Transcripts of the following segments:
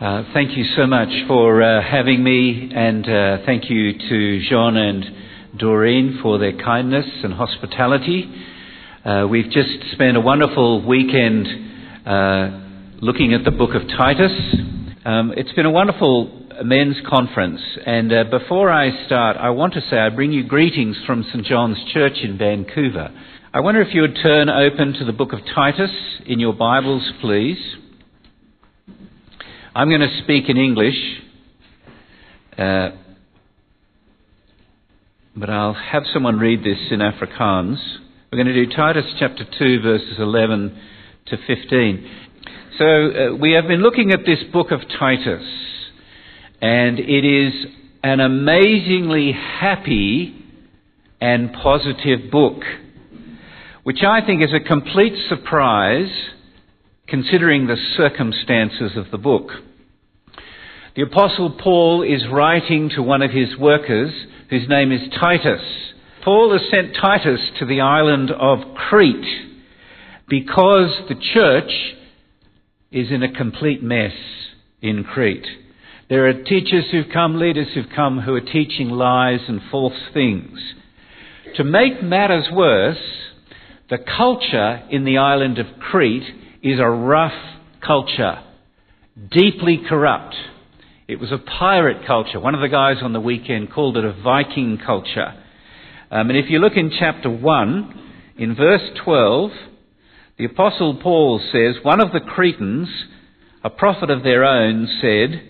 Uh, thank you so much for uh, having me, and uh, thank you to Jean and Doreen for their kindness and hospitality. Uh, we've just spent a wonderful weekend uh, looking at the book of Titus. Um, it's been a wonderful men's conference, and before I start, I want to say I bring you greetings from St. John's Church in Vancouver. I wonder if you would turn open to the book of Titus in your Bibles, please. I'm going to speak in English, uh, but I'll have someone read this in Afrikaans. We're going to do Titus chapter 2, verses 11 to 15. So, uh, we have been looking at this book of Titus, and it is an amazingly happy and positive book, which I think is a complete surprise considering the circumstances of the book. The Apostle Paul is writing to one of his workers whose name is Titus. Paul has sent Titus to the island of Crete because the church is in a complete mess in Crete. There are teachers who've come, leaders who've come who are teaching lies and false things. To make matters worse, the culture in the island of Crete is a rough culture, deeply corrupt. It was a pirate culture. One of the guys on the weekend called it a Viking culture. Um, and if you look in chapter 1, in verse 12, the Apostle Paul says, One of the Cretans, a prophet of their own, said,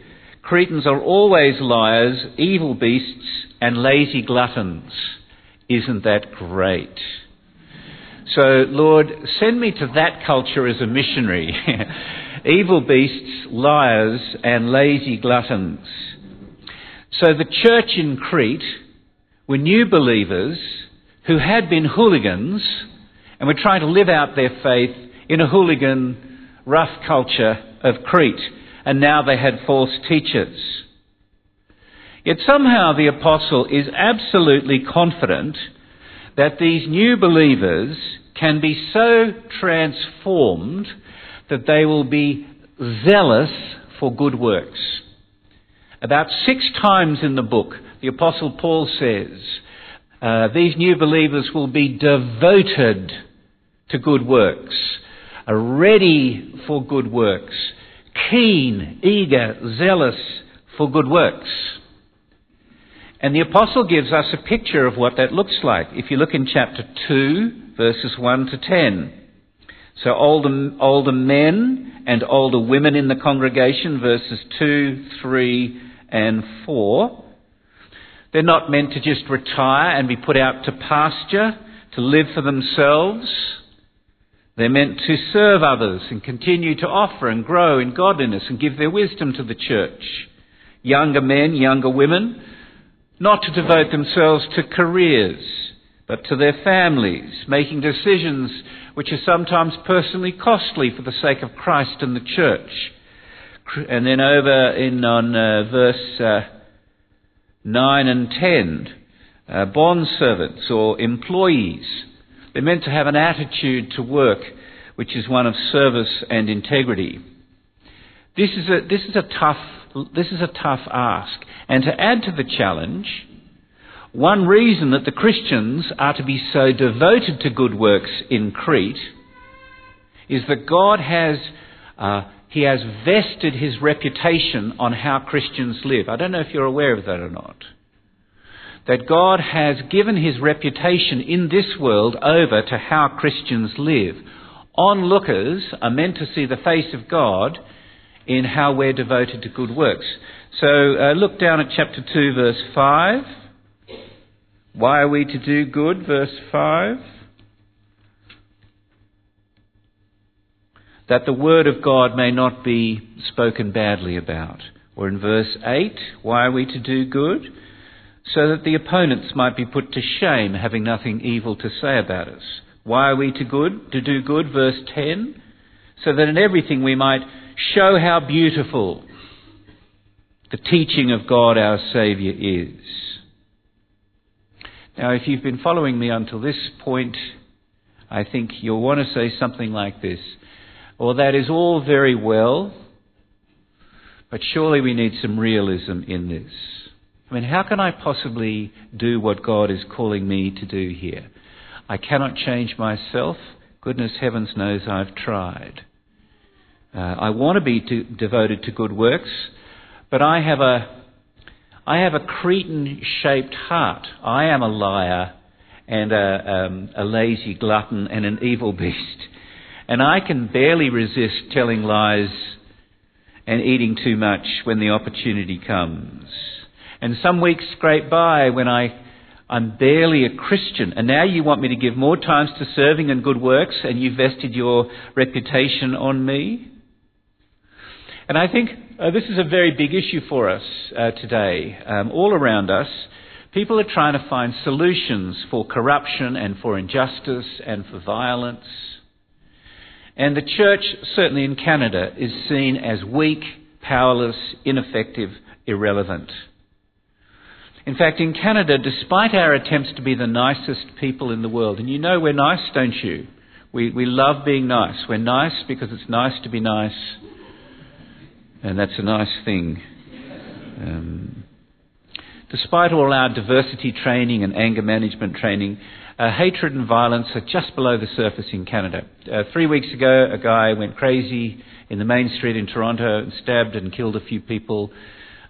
Cretans are always liars, evil beasts, and lazy gluttons. Isn't that great? So, Lord, send me to that culture as a missionary. evil beasts, liars, and lazy gluttons. So the church in Crete were new believers who had been hooligans and were trying to live out their faith in a hooligan, rough culture of Crete. And now they had false teachers. Yet somehow the apostle is absolutely confident that these new believers can be so transformed that they will be zealous for good works. About six times in the book, the Apostle Paul says, uh, these new believers will be devoted to good works, ready for good works, keen, eager, zealous for good works. And the apostle gives us a picture of what that looks like. If you look in chapter 2, verses 1 to 10. So older, older men and older women in the congregation, verses 2, 3, and 4. They're not meant to just retire and be put out to pasture, to live for themselves. They're meant to serve others and continue to offer and grow in godliness and give their wisdom to the church. Younger men, younger women, not to devote themselves to careers, but to their families, making decisions which are sometimes personally costly for the sake of Christ and the church. And then over in on uh, verse uh, 9 and 10, uh, bond servants or employees. They're meant to have an attitude to work which is one of service and integrity. This is a, this is a tough, this is a tough ask. And to add to the challenge, one reason that the Christians are to be so devoted to good works in Crete is that God has, uh, He has vested His reputation on how Christians live. I don't know if you're aware of that or not. That God has given His reputation in this world over to how Christians live. Onlookers are meant to see the face of God in how we're devoted to good works. So uh, look down at chapter 2, verse 5. Why are we to do good? Verse 5. That the word of God may not be spoken badly about. Or in verse 8, why are we to do good? So that the opponents might be put to shame, having nothing evil to say about us. Why are we to good to do good? Verse 10, so that in everything we might show how beautiful the teaching of God our Saviour is. Now, if you've been following me until this point, I think you'll want to say something like this. Well, that is all very well, But surely we need some realism in this. I mean, how can I possibly do what God is calling me to do here? I cannot change myself. Goodness heavens knows I've tried. Uh, I want to be to, devoted to good works, but I have a, I have a Cretan shaped heart. I am a liar and a, um, a lazy glutton and an evil beast. And I can barely resist telling lies and eating too much when the opportunity comes. And some weeks scrape by when I, I'm barely a Christian, and now you want me to give more times to serving and good works, and you've vested your reputation on me? And I think uh, this is a very big issue for us uh, today. Um, all around us, people are trying to find solutions for corruption and for injustice and for violence. And the church, certainly in Canada, is seen as weak, powerless, ineffective, irrelevant. In fact, in Canada, despite our attempts to be the nicest people in the world, and you know we're nice, don't you? We, we love being nice. We're nice because it's nice to be nice, and that's a nice thing. Um, despite all our diversity training and anger management training, uh, hatred and violence are just below the surface in Canada. Uh, three weeks ago, a guy went crazy in the main street in Toronto and stabbed and killed a few people,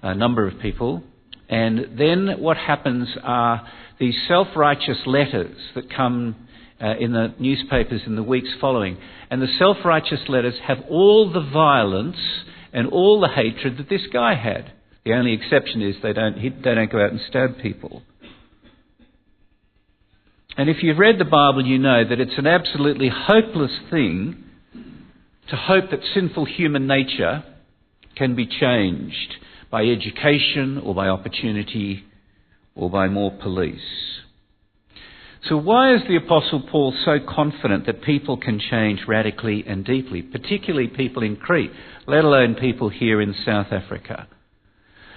a number of people. And then what happens are these self righteous letters that come uh, in the newspapers in the weeks following. And the self righteous letters have all the violence and all the hatred that this guy had. The only exception is they don't, they don't go out and stab people. And if you've read the Bible, you know that it's an absolutely hopeless thing to hope that sinful human nature can be changed by education or by opportunity or by more police. So, why is the Apostle Paul so confident that people can change radically and deeply, particularly people in Crete, let alone people here in South Africa?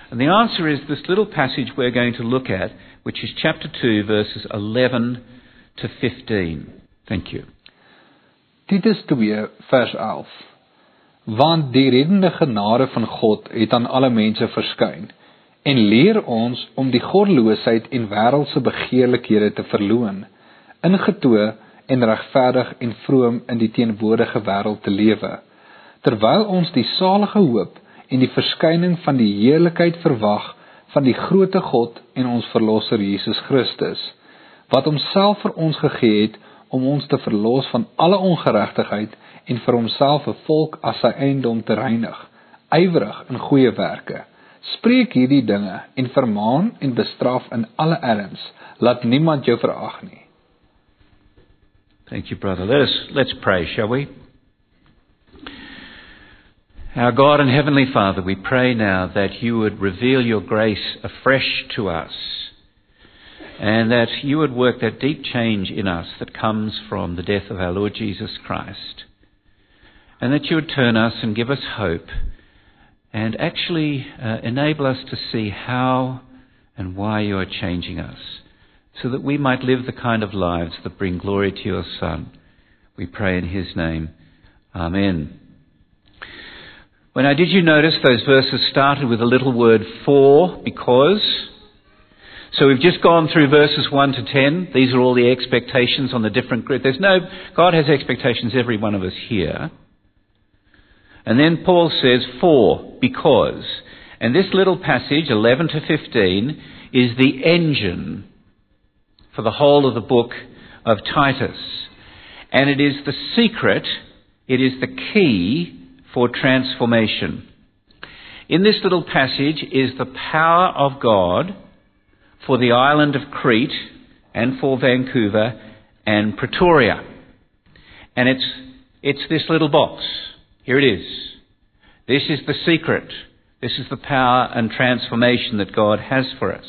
And the answer is this little passage we're going to look at, which is chapter 2, verses 11 to 15. Thank you. Titus 2, vers 11. want die reddende genade van God het aan alle mense verskyn en leer ons om die goddeloosheid en wêreldse begeerlikhede te verloon ingetoe en regverdig en vroom in die teenwoordige wêreld te lewe terwyl ons die salige hoop en die verskyning van die heerlikheid verwag van die grootte God en ons verlosser Jesus Christus wat homself vir ons gegee het om ons te verlos van alle ongeregtigheid en vir homself 'n volk as sy eiendom te reinig, ywerig in goeie werke. Spreek hierdie dinge en vermaan en bestraf in alle erns, laat niemand jou verag nie. Thank you brother. Let us let's pray, shall we? Our God and heavenly Father, we pray now that you would reveal your grace afresh to us and that you would work that deep change in us that comes from the death of our Lord Jesus Christ and that you would turn us and give us hope and actually uh, enable us to see how and why you are changing us so that we might live the kind of lives that bring glory to your Son. We pray in his name. Amen. When I did you notice those verses started with a little word for, because? So we've just gone through verses 1 to 10. These are all the expectations on the different group. There's no, God has expectations, every one of us here. And then Paul says, for, because. And this little passage, 11 to 15, is the engine for the whole of the book of Titus. And it is the secret, it is the key for transformation. In this little passage is the power of God for the island of Crete and for Vancouver and Pretoria. And it's, it's this little box. Here it is. This is the secret. This is the power and transformation that God has for us.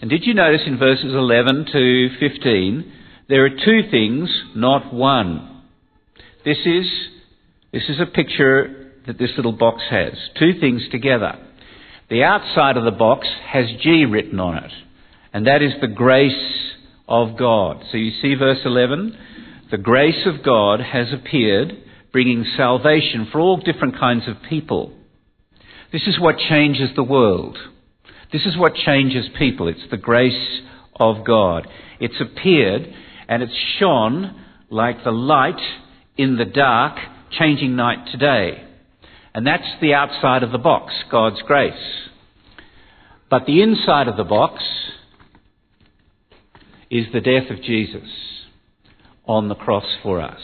And did you notice in verses 11 to 15, there are two things, not one. This is, this is a picture that this little box has. Two things together. The outside of the box has G written on it, and that is the grace of God. So you see verse 11? The grace of God has appeared bringing salvation for all different kinds of people. This is what changes the world. This is what changes people. It's the grace of God. It's appeared and it's shone like the light in the dark, changing night to day. And that's the outside of the box, God's grace. But the inside of the box is the death of Jesus on the cross for us.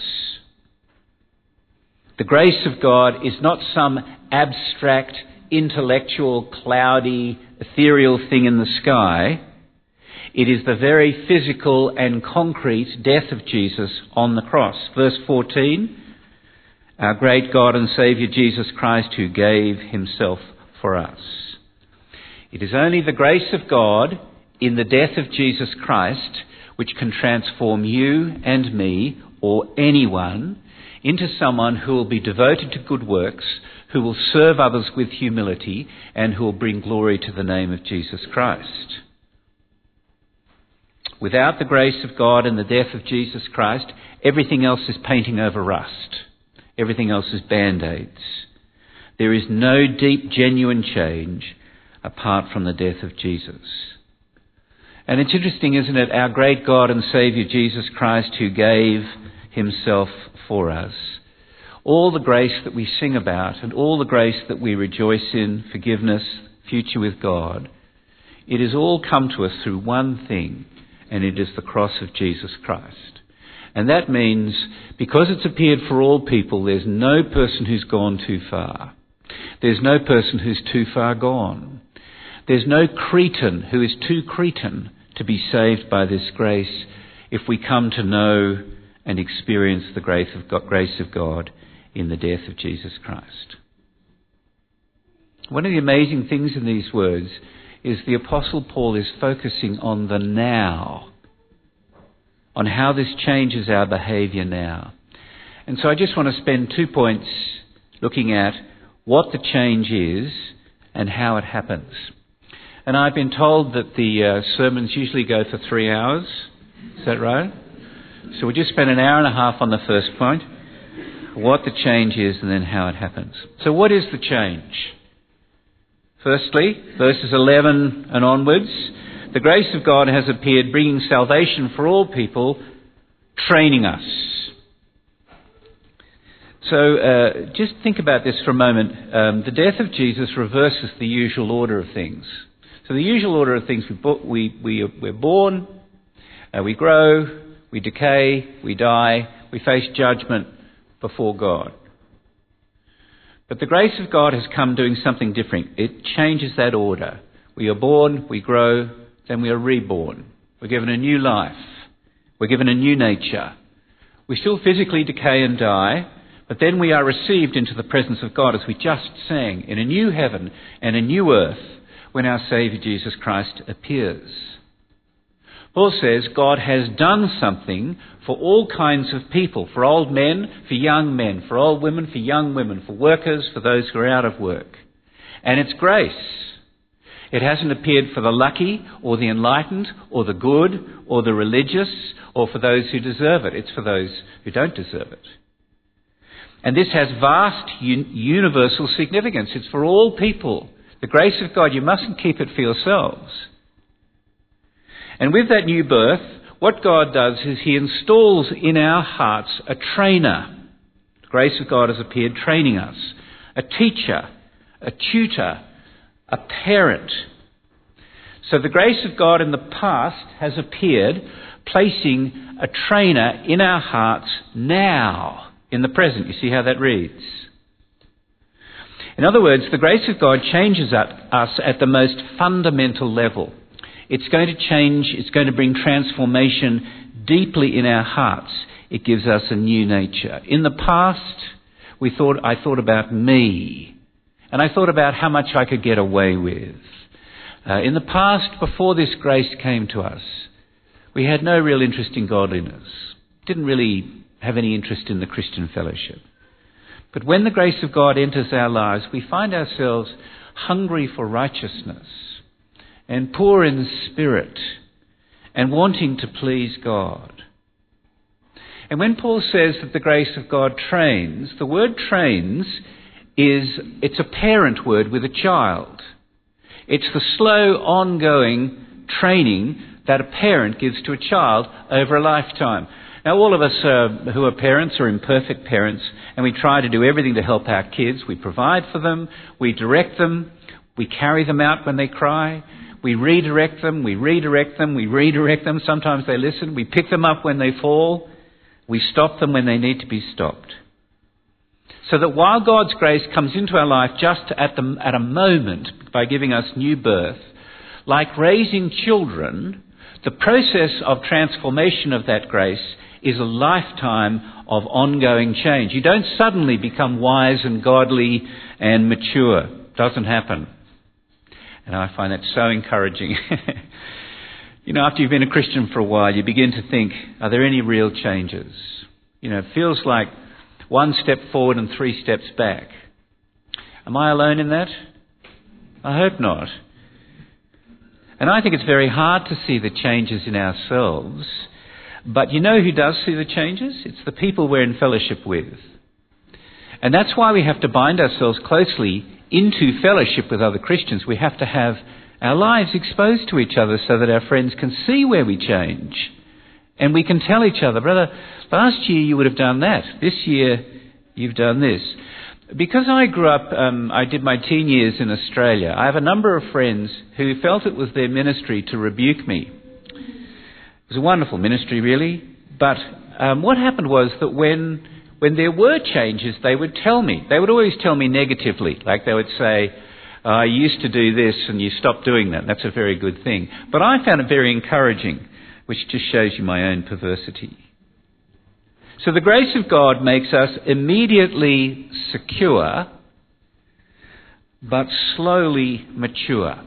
The grace of God is not some abstract, intellectual, cloudy, ethereal thing in the sky. It is the very physical and concrete death of Jesus on the cross. Verse 14 Our great God and Saviour Jesus Christ, who gave himself for us. It is only the grace of God in the death of Jesus Christ which can transform you and me or anyone into someone who will be devoted to good works, who will serve others with humility, and who will bring glory to the name of Jesus Christ. Without the grace of God and the death of Jesus Christ, everything else is painting over rust. Everything else is band aids. There is no deep, genuine change apart from the death of Jesus. And it's interesting, isn't it? Our great God and Saviour Jesus Christ, who gave himself for us. All the grace that we sing about and all the grace that we rejoice in, forgiveness, future with God, it has all come to us through one thing, and it is the cross of Jesus Christ. And that means because it's appeared for all people, there's no person who's gone too far. There's no person who's too far gone. There's no Cretan who is too Cretan to be saved by this grace if we come to know and experience the grace of God, grace of God in the death of Jesus Christ. One of the amazing things in these words is the Apostle Paul is focusing on the now, on how this changes our behaviour now. And so I just want to spend two points looking at what the change is and how it happens. And I've been told that the uh, sermons usually go for three hours. Is that right? So we just spend an hour and a half on the first point, what the change is, and then how it happens. So, what is the change? Firstly, verses 11 and onwards, the grace of God has appeared, bringing salvation for all people, training us. So, uh, just think about this for a moment. Um, the death of Jesus reverses the usual order of things. So the usual order of things, we, we, we're born, uh, we grow, we decay, we die, we face judgment before God. But the grace of God has come doing something different. It changes that order. We are born, we grow, then we are reborn. We're given a new life. We're given a new nature. We still physically decay and die, but then we are received into the presence of God, as we just sang, in a new heaven and a new earth when our Saviour Jesus Christ appears. Paul says God has done something for all kinds of people, for old men, for young men, for old women, for young women, for workers, for those who are out of work. And it's grace. It hasn't appeared for the lucky or the enlightened or the good or the religious or for those who deserve it. It's for those who don't deserve it. And this has vast un- universal significance. It's for all people. The grace of God, you mustn't keep it for yourselves. And with that new birth, what God does is He installs in our hearts a trainer. The grace of God has appeared training us, a teacher, a tutor, a parent. So the grace of God in the past has appeared, placing a trainer in our hearts now, in the present. You see how that reads? In other words, the grace of God changes us at the most fundamental level. It's going to change, it's going to bring transformation deeply in our hearts. It gives us a new nature. In the past, we thought, I thought about me. And I thought about how much I could get away with. Uh, in the past, before this grace came to us, we had no real interest in godliness. Didn't really have any interest in the Christian fellowship. But when the grace of God enters our lives, we find ourselves hungry for righteousness and poor in spirit and wanting to please God. And when Paul says that the grace of God trains, the word trains is it's a parent word with a child. It's the slow, ongoing training that a parent gives to a child over a lifetime. Now, all of us uh, who are parents are imperfect parents, and we try to do everything to help our kids. We provide for them, we direct them, we carry them out when they cry, we redirect them, we redirect them, we redirect them. Sometimes they listen. We pick them up when they fall, we stop them when they need to be stopped. So that while God's grace comes into our life just at, the, at a moment by giving us new birth, like raising children, the process of transformation of that grace is a lifetime of ongoing change. You don't suddenly become wise and godly and mature. It doesn't happen. And I find that so encouraging. you know, after you've been a Christian for a while, you begin to think, are there any real changes? You know, it feels like one step forward and three steps back. Am I alone in that? I hope not. And I think it's very hard to see the changes in ourselves but you know who does see the changes? It's the people we're in fellowship with. And that's why we have to bind ourselves closely into fellowship with other Christians. We have to have our lives exposed to each other so that our friends can see where we change. And we can tell each other, brother, last year you would have done that. This year you've done this. Because I grew up, um, I did my teen years in Australia, I have a number of friends who felt it was their ministry to rebuke me it was a wonderful ministry, really. But um, what happened was that when when there were changes, they would tell me. They would always tell me negatively. Like they would say, oh, I used to do this and you stopped doing that. That's a very good thing. But I found it very encouraging, which just shows you my own perversity. So the grace of God makes us immediately secure, but slowly mature.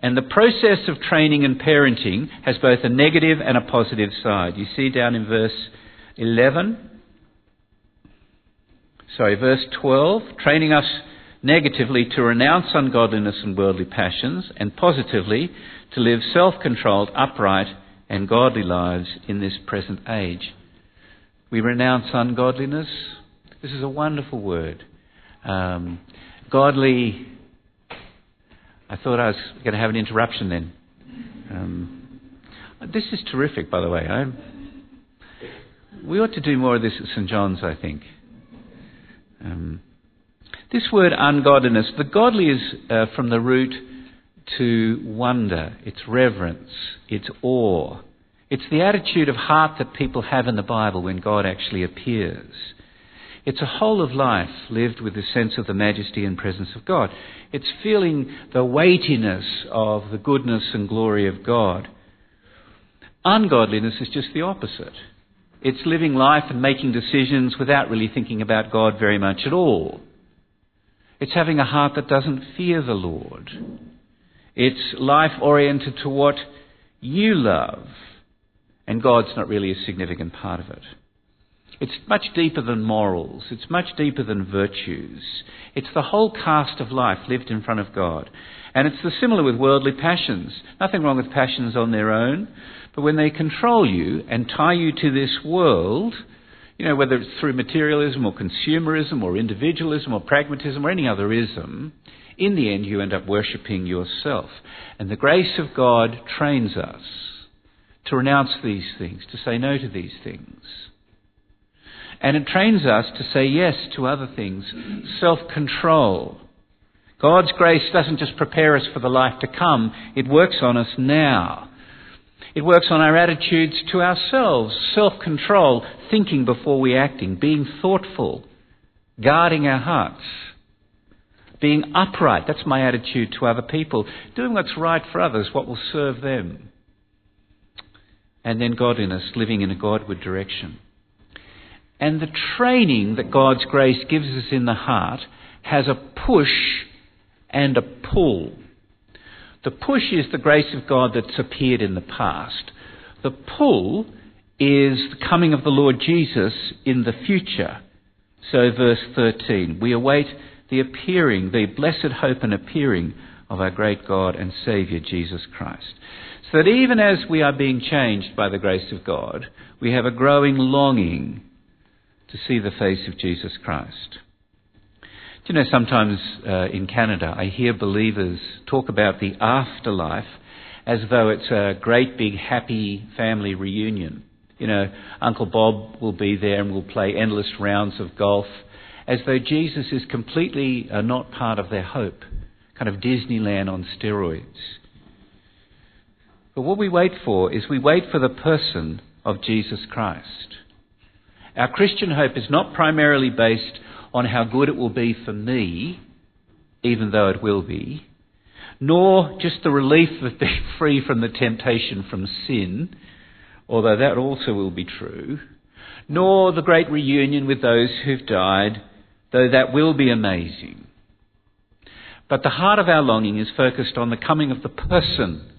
And the process of training and parenting has both a negative and a positive side. You see down in verse 11, sorry, verse 12, training us negatively to renounce ungodliness and worldly passions, and positively to live self controlled, upright, and godly lives in this present age. We renounce ungodliness. This is a wonderful word. Um, godly I thought I was going to have an interruption then. Um, this is terrific, by the way. I'm, we ought to do more of this at St. John's, I think. Um, this word ungodliness, the godly is uh, from the root to wonder, it's reverence, it's awe. It's the attitude of heart that people have in the Bible when God actually appears. It's a whole of life lived with a sense of the majesty and presence of God. It's feeling the weightiness of the goodness and glory of God. Ungodliness is just the opposite. It's living life and making decisions without really thinking about God very much at all. It's having a heart that doesn't fear the Lord. It's life oriented to what you love, and God's not really a significant part of it. It's much deeper than morals. It's much deeper than virtues. It's the whole cast of life lived in front of God. And it's the similar with worldly passions. Nothing wrong with passions on their own, but when they control you and tie you to this world, you know, whether it's through materialism or consumerism or individualism or pragmatism or any other ism, in the end you end up worshipping yourself. And the grace of God trains us to renounce these things, to say no to these things. And it trains us to say yes to other things. Self control. God's grace doesn't just prepare us for the life to come, it works on us now. It works on our attitudes to ourselves, self control, thinking before we acting, being thoughtful, guarding our hearts, being upright. That's my attitude to other people, doing what's right for others, what will serve them. And then godliness, living in a Godward direction. And the training that God's grace gives us in the heart has a push and a pull. The push is the grace of God that's appeared in the past. The pull is the coming of the Lord Jesus in the future. So, verse 13, we await the appearing, the blessed hope and appearing of our great God and Saviour, Jesus Christ. So that even as we are being changed by the grace of God, we have a growing longing to see the face of Jesus Christ. Do you know, sometimes uh, in Canada, I hear believers talk about the afterlife as though it's a great big happy family reunion. You know, Uncle Bob will be there and we'll play endless rounds of golf, as though Jesus is completely uh, not part of their hope, kind of Disneyland on steroids. But what we wait for is we wait for the person of Jesus Christ. Our Christian hope is not primarily based on how good it will be for me, even though it will be, nor just the relief of being free from the temptation from sin, although that also will be true, nor the great reunion with those who've died, though that will be amazing. But the heart of our longing is focused on the coming of the person,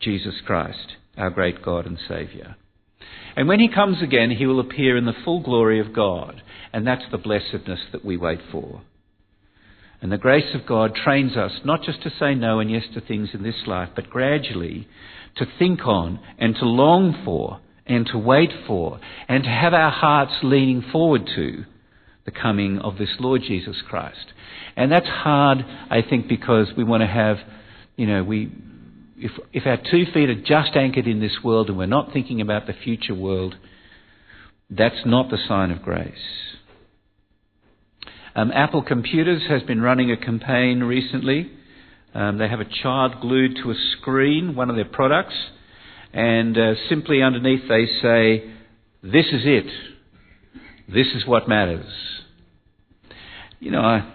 Jesus Christ, our great God and Saviour. And when he comes again, he will appear in the full glory of God. And that's the blessedness that we wait for. And the grace of God trains us not just to say no and yes to things in this life, but gradually to think on and to long for and to wait for and to have our hearts leaning forward to the coming of this Lord Jesus Christ. And that's hard, I think, because we want to have, you know, we, if, if our two feet are just anchored in this world and we're not thinking about the future world, that's not the sign of grace. Um, Apple Computers has been running a campaign recently. Um, they have a child glued to a screen, one of their products, and uh, simply underneath they say, This is it. This is what matters. You know, I,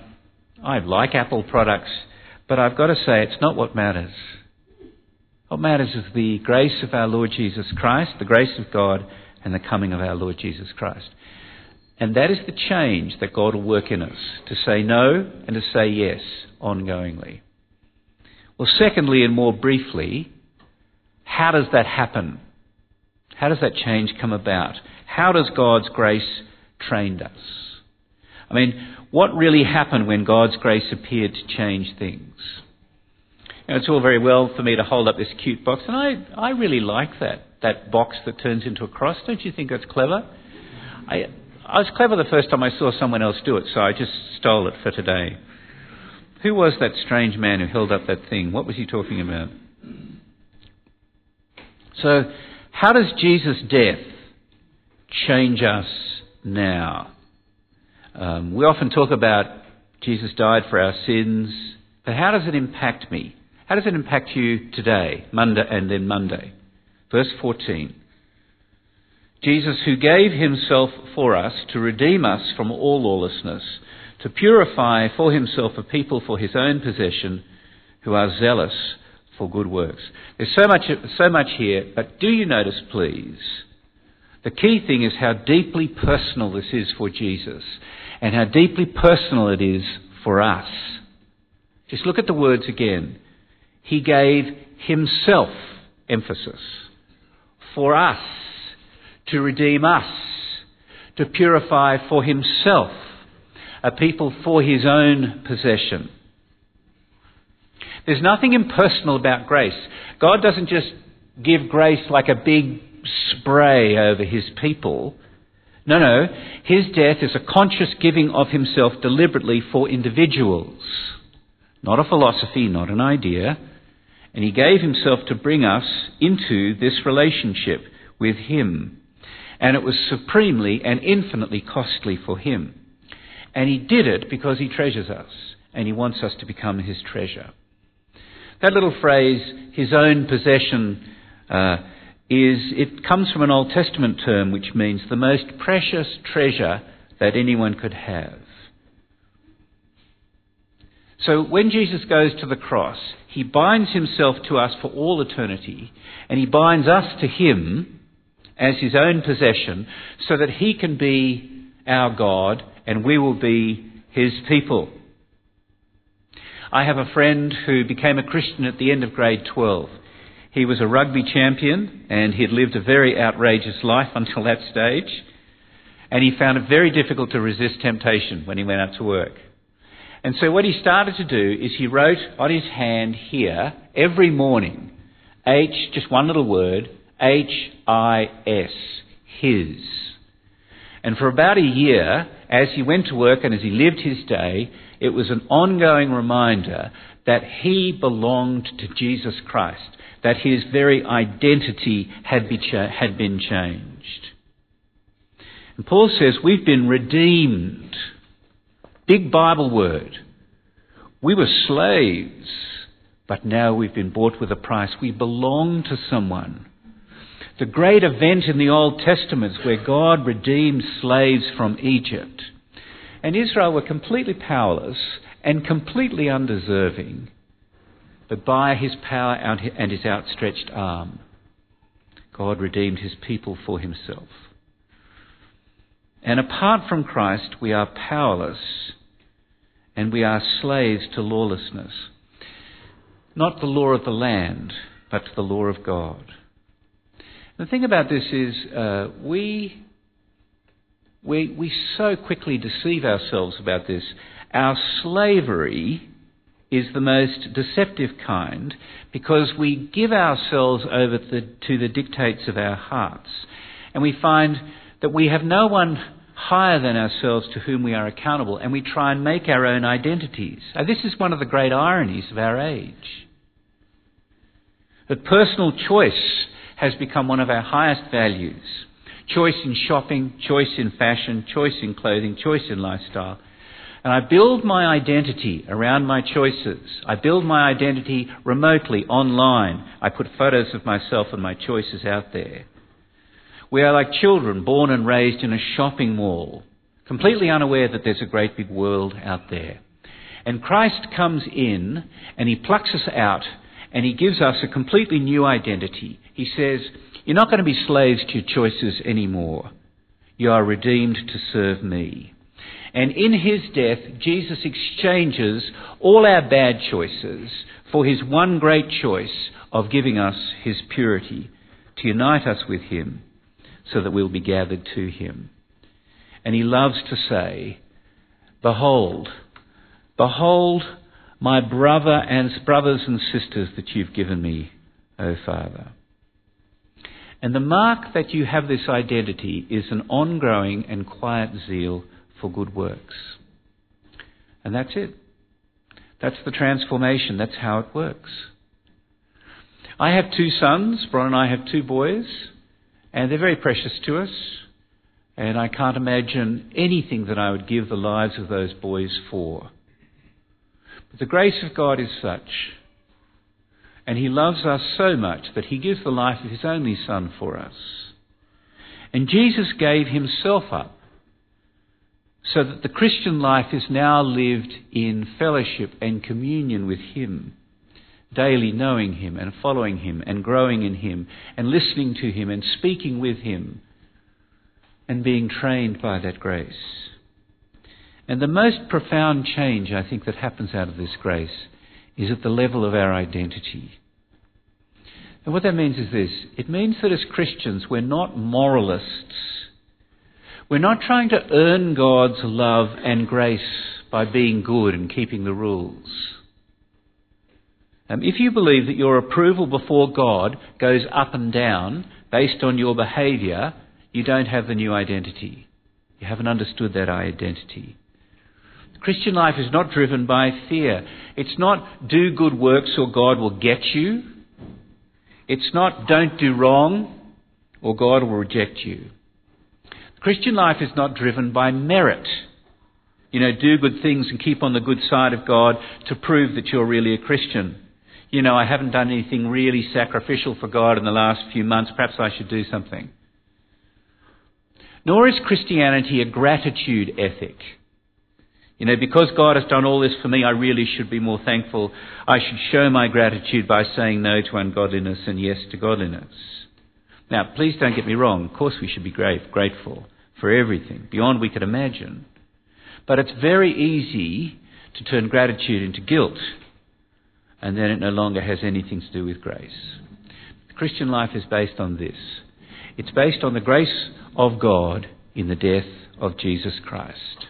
I like Apple products, but I've got to say it's not what matters. What matters is the grace of our Lord Jesus Christ, the grace of God, and the coming of our Lord Jesus Christ. And that is the change that God will work in us to say no and to say yes ongoingly. Well, secondly, and more briefly, how does that happen? How does that change come about? How does God's grace train us? I mean, what really happened when God's grace appeared to change things? It's all very well for me to hold up this cute box, and I, I really like that, that box that turns into a cross. Don't you think that's clever? I, I was clever the first time I saw someone else do it, so I just stole it for today. Who was that strange man who held up that thing? What was he talking about? So, how does Jesus' death change us now? Um, we often talk about Jesus died for our sins, but how does it impact me? How does it impact you today, Monday and then Monday? Verse 14. Jesus, who gave himself for us to redeem us from all lawlessness, to purify for himself a people for his own possession who are zealous for good works. There's so much, so much here, but do you notice, please? The key thing is how deeply personal this is for Jesus and how deeply personal it is for us. Just look at the words again. He gave himself emphasis for us, to redeem us, to purify for himself a people for his own possession. There's nothing impersonal about grace. God doesn't just give grace like a big spray over his people. No, no. His death is a conscious giving of himself deliberately for individuals. Not a philosophy, not an idea. And he gave himself to bring us into this relationship with him. And it was supremely and infinitely costly for him. And he did it because he treasures us and he wants us to become his treasure. That little phrase, his own possession, uh, is it comes from an Old Testament term which means the most precious treasure that anyone could have. So when Jesus goes to the cross, he binds himself to us for all eternity, and he binds us to him as his own possession so that he can be our God and we will be his people. I have a friend who became a Christian at the end of grade 12. He was a rugby champion and he had lived a very outrageous life until that stage. And he found it very difficult to resist temptation when he went out to work. And so what he started to do is he wrote on his hand here every morning H, just one little word, H I S, his. And for about a year, as he went to work and as he lived his day, it was an ongoing reminder that he belonged to Jesus Christ, that his very identity had, had been changed. And Paul says we've been redeemed. Big Bible word. We were slaves, but now we've been bought with a price. We belong to someone. The great event in the Old Testament is where God redeemed slaves from Egypt. And Israel were completely powerless and completely undeserving, but by his power and his outstretched arm, God redeemed his people for himself. And apart from Christ, we are powerless and we are slaves to lawlessness. Not the law of the land, but to the law of God. The thing about this is, uh, we, we, we so quickly deceive ourselves about this. Our slavery is the most deceptive kind because we give ourselves over to, to the dictates of our hearts. And we find that we have no one higher than ourselves to whom we are accountable, and we try and make our own identities. Now, this is one of the great ironies of our age. That personal choice has become one of our highest values. Choice in shopping, choice in fashion, choice in clothing, choice in lifestyle. And I build my identity around my choices. I build my identity remotely, online. I put photos of myself and my choices out there. We are like children born and raised in a shopping mall, completely unaware that there's a great big world out there. And Christ comes in and he plucks us out and he gives us a completely new identity. He says, You're not going to be slaves to your choices anymore. You are redeemed to serve me. And in his death, Jesus exchanges all our bad choices for his one great choice of giving us his purity, to unite us with him so that we'll be gathered to him. And he loves to say, Behold, behold my brother and brothers and sisters that you've given me, O Father. And the mark that you have this identity is an ongoing and quiet zeal for good works. And that's it. That's the transformation. That's how it works. I have two sons. Bron and I have two boys. And they're very precious to us. And I can't imagine anything that I would give the lives of those boys for. But the grace of God is such, and He loves us so much that He gives the life of His only Son for us. And Jesus gave Himself up so that the Christian life is now lived in fellowship and communion with Him, daily knowing Him and following Him and growing in Him and listening to Him and speaking with Him and being trained by that grace. And the most profound change, I think, that happens out of this grace is at the level of our identity. And what that means is this it means that as Christians, we're not moralists. We're not trying to earn God's love and grace by being good and keeping the rules. Um, if you believe that your approval before God goes up and down based on your behaviour, you don't have the new identity. You haven't understood that identity. The Christian life is not driven by fear. It's not do good works or God will get you. It's not don't do wrong or God will reject you. The Christian life is not driven by merit. You know, do good things and keep on the good side of God to prove that you're really a Christian. You know, I haven't done anything really sacrificial for God in the last few months. Perhaps I should do something. Nor is Christianity a gratitude ethic. You know, because God has done all this for me, I really should be more thankful. I should show my gratitude by saying no to ungodliness and yes to godliness. Now, please don't get me wrong. Of course, we should be great, grateful for everything, beyond we could imagine. But it's very easy to turn gratitude into guilt, and then it no longer has anything to do with grace. The Christian life is based on this it's based on the grace of God in the death of Jesus Christ.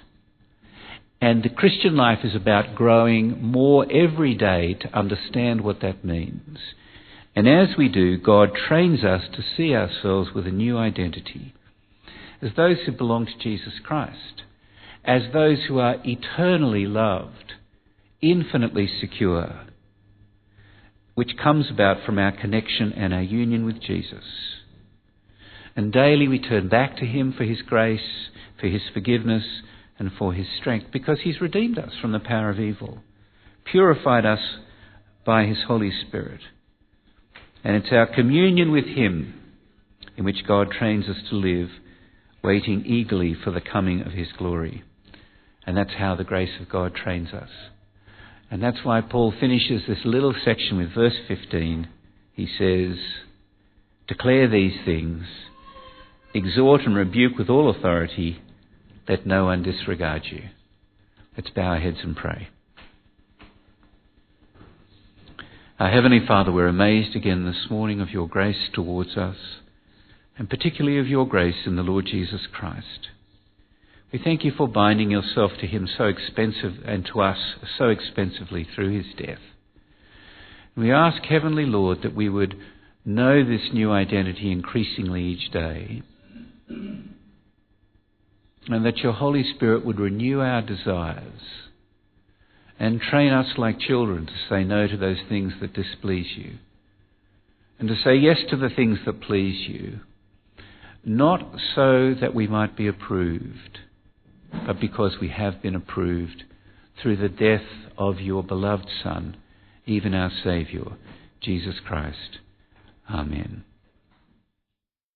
And the Christian life is about growing more every day to understand what that means. And as we do, God trains us to see ourselves with a new identity. as those who belong to Jesus Christ, as those who are eternally loved, infinitely secure, which comes about from our connection and our union with Jesus. And daily we turn back to Him for His grace, for His forgiveness, and for His strength, because He's redeemed us from the power of evil, purified us by His Holy Spirit. And it's our communion with Him in which God trains us to live, waiting eagerly for the coming of His glory. And that's how the grace of God trains us. And that's why Paul finishes this little section with verse 15. He says, Declare these things, exhort and rebuke with all authority, let no one disregard you. Let's bow our heads and pray. Our Heavenly Father, we're amazed again this morning of your grace towards us and particularly of your grace in the Lord Jesus Christ. We thank you for binding yourself to him so expensive and to us so expensively through his death. We ask, Heavenly Lord, that we would know this new identity increasingly each day, and that your Holy Spirit would renew our desires and train us like children to say no to those things that displease you, and to say yes to the things that please you not so that we might be approved, but because we have been approved through the death of your beloved Son, even our Saviour, Jesus Christ. Amen.